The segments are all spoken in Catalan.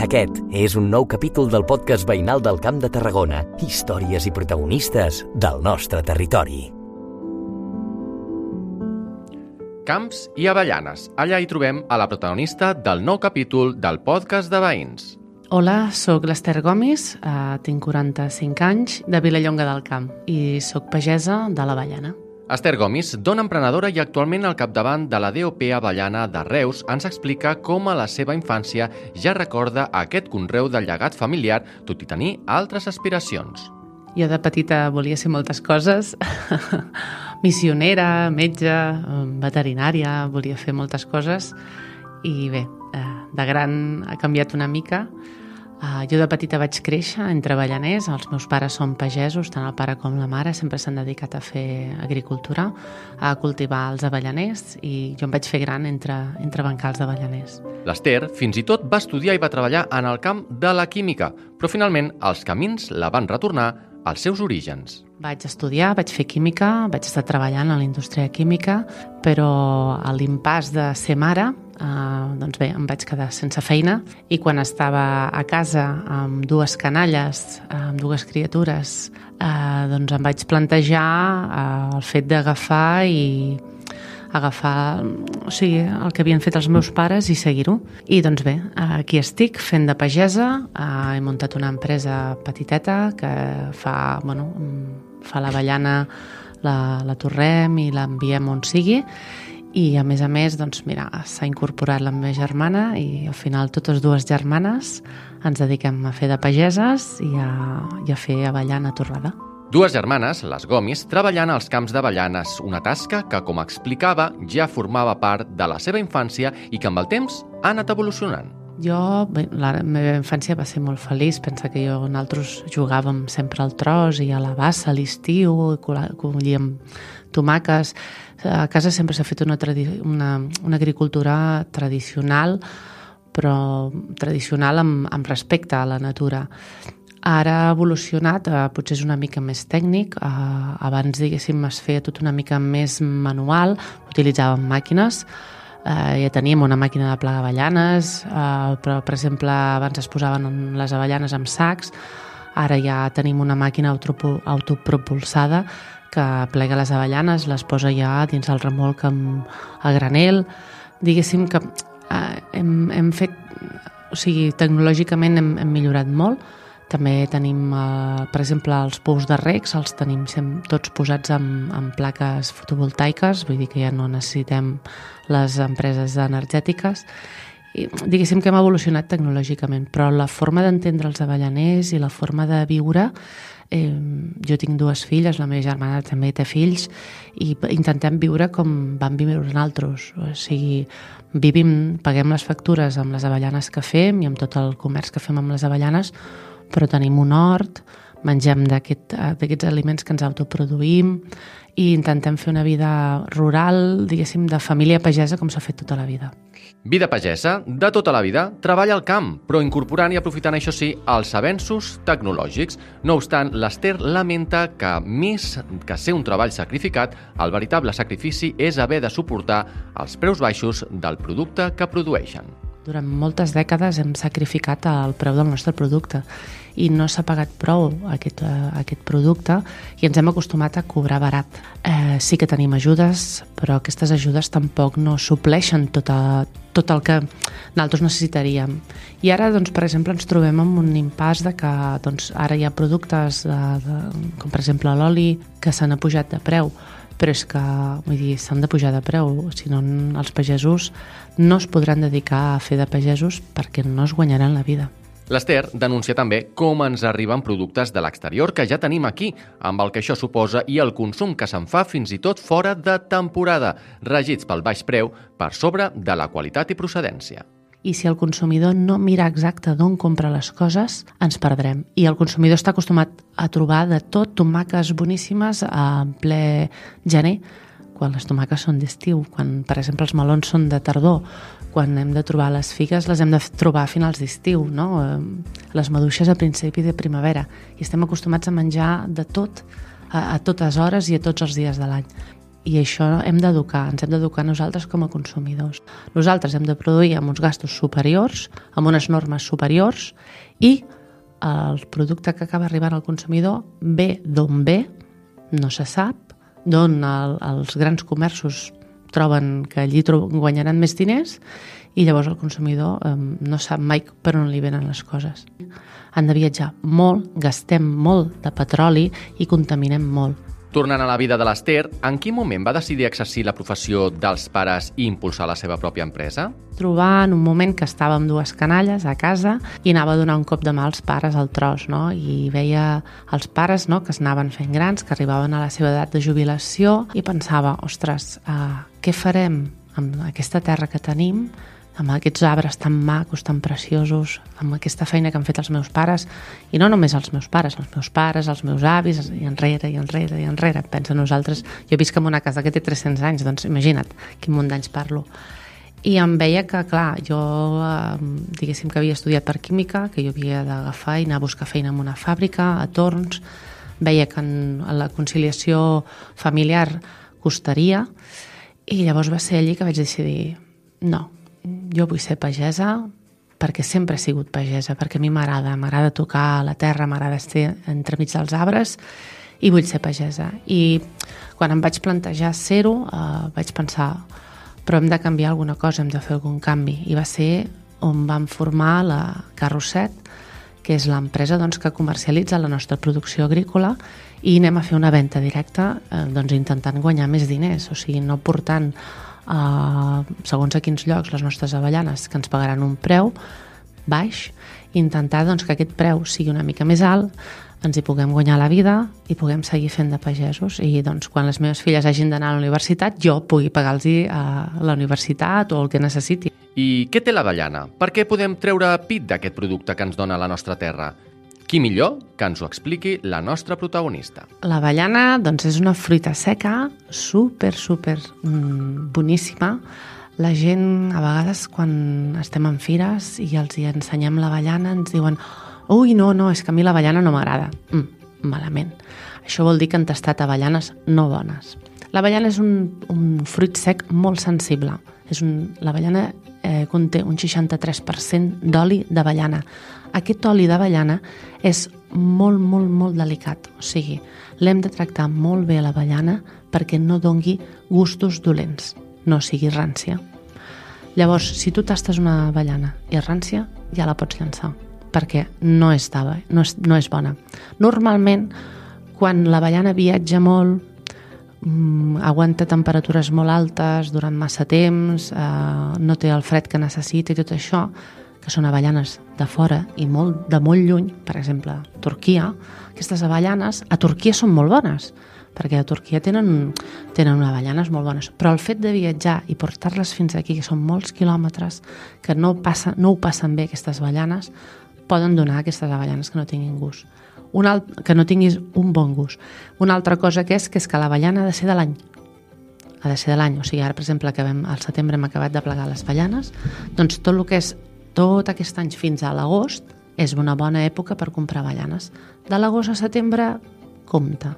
Aquest és un nou capítol del podcast veïnal del Camp de Tarragona. Històries i protagonistes del nostre territori. Camps i Avellanes. Allà hi trobem a la protagonista del nou capítol del podcast de veïns. Hola, sóc l'Ester Gomis, eh, tinc 45 anys, de Vilallonga del Camp i sóc pagesa de l'Avellana. Esther Gomis, dona emprenedora i actualment al capdavant de la DOP Avellana de Reus, ens explica com a la seva infància ja recorda aquest conreu del llegat familiar, tot i tenir altres aspiracions. Jo de petita volia ser moltes coses, missionera, metge, veterinària, volia fer moltes coses i bé, eh, de gran ha canviat una mica. Uh, jo de petita vaig créixer entre avellaners, els meus pares són pagesos, tant el pare com la mare sempre s'han dedicat a fer agricultura, a cultivar els avellaners i jo em vaig fer gran entre, entre bancals d'avellaners. L'Ester fins i tot va estudiar i va treballar en el camp de la química, però finalment els camins la van retornar als seus orígens. Vaig estudiar, vaig fer química, vaig estar treballant a la indústria química, però a l'impàs de ser mare, eh, doncs bé, em vaig quedar sense feina i quan estava a casa amb dues canalles, amb dues criatures, eh, doncs em vaig plantejar eh, el fet d'agafar i agafar o sigui, el que havien fet els meus pares i seguir-ho. I doncs bé, aquí estic fent de pagesa, he muntat una empresa petiteta que fa, bueno, fa l'avellana, la, la torrem i l'enviem on sigui i a més a més, doncs mira, s'ha incorporat la meva germana i al final totes dues germanes ens dediquem a fer de pageses i a, i a fer avellana torrada. Dues germanes, les Gomis, treballant als camps d'avellanes, una tasca que, com explicava, ja formava part de la seva infància i que amb el temps ha anat evolucionant. Jo, bé, la meva infància va ser molt feliç. Pensa que jo, nosaltres jugàvem sempre al tros i a la bassa a l'estiu, collíem tomàques. A casa sempre s'ha fet una, una, una agricultura tradicional, però tradicional amb, amb respecte a la natura. Ara ha evolucionat, eh, potser és una mica més tècnic. Eh, abans, diguéssim, es feia tot una mica més manual, utilitzàvem màquines, eh, ja teníem una màquina de plegar avellanes, eh, però, per exemple, abans es posaven les avellanes amb sacs, ara ja tenim una màquina autopropulsada que plega les avellanes, les posa ja dins el remolc amb, a granel. Diguéssim que eh, hem, hem fet... O sigui, tecnològicament hem, hem millorat molt, també tenim, eh, per exemple, els pous de recs, els tenim tots posats amb, amb plaques fotovoltaiques, vull dir que ja no necessitem les empreses energètiques. I, diguéssim que hem evolucionat tecnològicament, però la forma d'entendre els avellaners i la forma de viure Eh, jo tinc dues filles, la meva germana també té fills i intentem viure com vam viure nosaltres. O sigui, vivim, paguem les factures amb les avellanes que fem i amb tot el comerç que fem amb les avellanes, però tenim un hort, mengem d'aquests aquest, aliments que ens autoproduïm i intentem fer una vida rural, diguéssim, de família pagesa com s'ha fet tota la vida. Vida pagesa, de tota la vida, treballa al camp, però incorporant i aprofitant, això sí, els avenços tecnològics. No obstant, l'Ester lamenta que, més que ser un treball sacrificat, el veritable sacrifici és haver de suportar els preus baixos del producte que produeixen. Durant moltes dècades hem sacrificat el preu del nostre producte i no s'ha pagat prou aquest, uh, aquest producte i ens hem acostumat a cobrar barat. Eh, sí que tenim ajudes, però aquestes ajudes tampoc no supleixen tot, a, tot el que nosaltres necessitaríem. I ara, doncs, per exemple, ens trobem amb un impàs de que doncs, ara hi ha productes, de, de, com per exemple l'oli, que s'han apujat de preu però és que vull dir, s'han de pujar de preu, si no els pagesos no es podran dedicar a fer de pagesos perquè no es guanyaran la vida. L'Ester denuncia també com ens arriben productes de l'exterior que ja tenim aquí, amb el que això suposa i el consum que se'n fa fins i tot fora de temporada, regits pel baix preu per sobre de la qualitat i procedència i si el consumidor no mira exacte d'on compra les coses, ens perdrem. I el consumidor està acostumat a trobar de tot tomaques boníssimes en ple gener, quan les tomaques són d'estiu, quan, per exemple, els melons són de tardor, quan hem de trobar les figues les hem de trobar a finals d'estiu, no? les maduixes a principi de primavera. I estem acostumats a menjar de tot, a, a totes hores i a tots els dies de l'any. i això hem d'educar, ens hem d'educar nosaltres com a consumidors. Nosaltres hem de produir amb uns gastos superiors, amb unes normes superiors i el producte que acaba arribant al consumidor ve d'on ve, no se sap, d'on el, els grans comerços troben que allí guanyaran més diners i llavors el consumidor eh, no sap mai per on li venen les coses. Han de viatjar molt, gastem molt de petroli i contaminem molt. Tornant a la vida de l'Ester, en quin moment va decidir exercir la professió dels pares i impulsar la seva pròpia empresa? Trobar en un moment que estava amb dues canalles a casa i anava a donar un cop de mà als pares al tros, no? I veia els pares no, que es anaven fent grans, que arribaven a la seva edat de jubilació i pensava, ostres, uh, què farem amb aquesta terra que tenim? amb aquests arbres tan macos, tan preciosos, amb aquesta feina que han fet els meus pares, i no només els meus pares, els meus pares, els meus avis, i enrere, i enrere, i enrere. Pensa nosaltres, jo visc en una casa que té 300 anys, doncs imagina't quin munt d'anys parlo. I em veia que, clar, jo, eh, diguéssim que havia estudiat per química, que jo havia d'agafar i anar a buscar feina en una fàbrica, a torns, veia que en, en la conciliació familiar costaria, i llavors va ser allí que vaig decidir, no, jo vull ser pagesa perquè sempre he sigut pagesa, perquè a mi m'agrada, m'agrada tocar la terra, m'agrada estar entremig dels arbres i vull ser pagesa. I quan em vaig plantejar ser-ho, eh, vaig pensar, però hem de canviar alguna cosa, hem de fer algun canvi. I va ser on vam formar la Carrosset, que és l'empresa doncs, que comercialitza la nostra producció agrícola i anem a fer una venda directa eh, doncs, intentant guanyar més diners, o sigui, no portant uh, segons a quins llocs les nostres avellanes que ens pagaran un preu baix intentar doncs, que aquest preu sigui una mica més alt ens hi puguem guanyar la vida i puguem seguir fent de pagesos i doncs quan les meves filles hagin d'anar a la universitat jo pugui pagar-los a la universitat o el que necessiti. I què té l'avellana? Per què podem treure pit d'aquest producte que ens dona la nostra terra? Qui millor que ens ho expliqui la nostra protagonista? L'avellana doncs, és una fruita seca, super, super mm, boníssima. La gent, a vegades, quan estem en fires i els hi ensenyem l'avellana, ens diuen ui, no, no, és que a mi l'avellana no m'agrada. Mm, malament. Això vol dir que han tastat avellanes no bones. L'avellana és un, un fruit sec molt sensible. És un, l'avellana eh, conté un 63% d'oli d'avellana. Aquest oli d'avellana és molt, molt, molt delicat. O sigui, l'hem de tractar molt bé a l'avellana perquè no dongui gustos dolents, no sigui rància. Llavors, si tu tastes una avellana i és rància, ja la pots llançar, perquè no és, no és, no és bona. Normalment, quan l'avellana viatja molt, mm, aguanta temperatures molt altes durant massa temps, eh, no té el fred que necessita i tot això, que són avellanes de fora i molt, de molt lluny, per exemple, Turquia, aquestes avellanes a Turquia són molt bones, perquè a Turquia tenen, tenen avellanes molt bones, però el fet de viatjar i portar-les fins aquí, que són molts quilòmetres, que no, passa, no ho passen bé aquestes avellanes, poden donar aquestes avellanes que no tinguin gust. Un alt, que no tinguis un bon gust. Una altra cosa que és que és que l'avellana ha de ser de l'any ha de ser de l'any, o sigui, ara per exemple que vam, al setembre hem acabat de plegar les avellanes, doncs tot el que és tot aquest any fins a l'agost és una bona època per comprar avellanes. De l'agost a setembre, compta.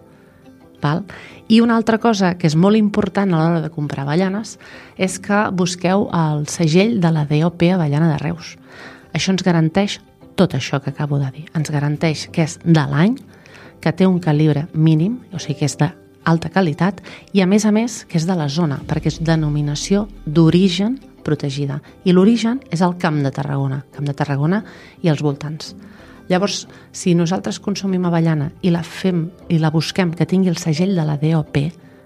Val? I una altra cosa que és molt important a l'hora de comprar avellanes és que busqueu el segell de la DOP Avellana de Reus. Això ens garanteix tot això que acabo de dir. Ens garanteix que és de l'any, que té un calibre mínim, o sigui que és d'alta qualitat, i a més a més que és de la zona, perquè és denominació d'origen protegida. I l'origen és el Camp de Tarragona, Camp de Tarragona i els voltants. Llavors, si nosaltres consumim avellana i la fem i la busquem que tingui el segell de la DOP,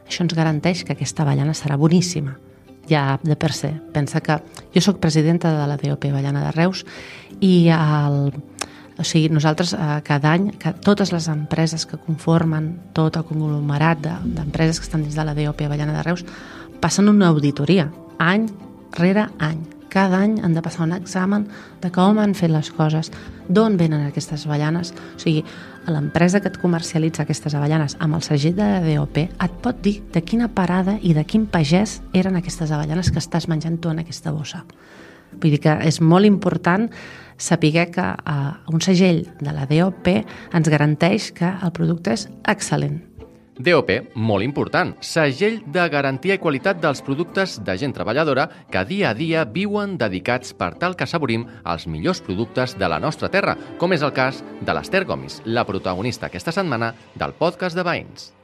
això ens garanteix que aquesta avellana serà boníssima. Ja de per se. Pensa que jo sóc presidenta de la DOP Avellana de Reus i el, o sigui, nosaltres eh, cada any, que totes les empreses que conformen tot el conglomerat d'empreses de, que estan dins de la DOP Avellana de Reus passen una auditoria any rere any. Cada any han de passar un examen de com han fet les coses, d'on venen aquestes avellanes. O sigui, l'empresa que et comercialitza aquestes avellanes amb el segell de DOP et pot dir de quina parada i de quin pagès eren aquestes avellanes que estàs menjant tu en aquesta bossa. Vull dir que és molt important saber que uh, un segell de la DOP ens garanteix que el producte és excel·lent. DOP, molt important, segell de garantia i qualitat dels productes de gent treballadora que dia a dia viuen dedicats per tal que assaborim els millors productes de la nostra terra, com és el cas de l'Ester Gomis, la protagonista aquesta setmana del podcast de Veïns.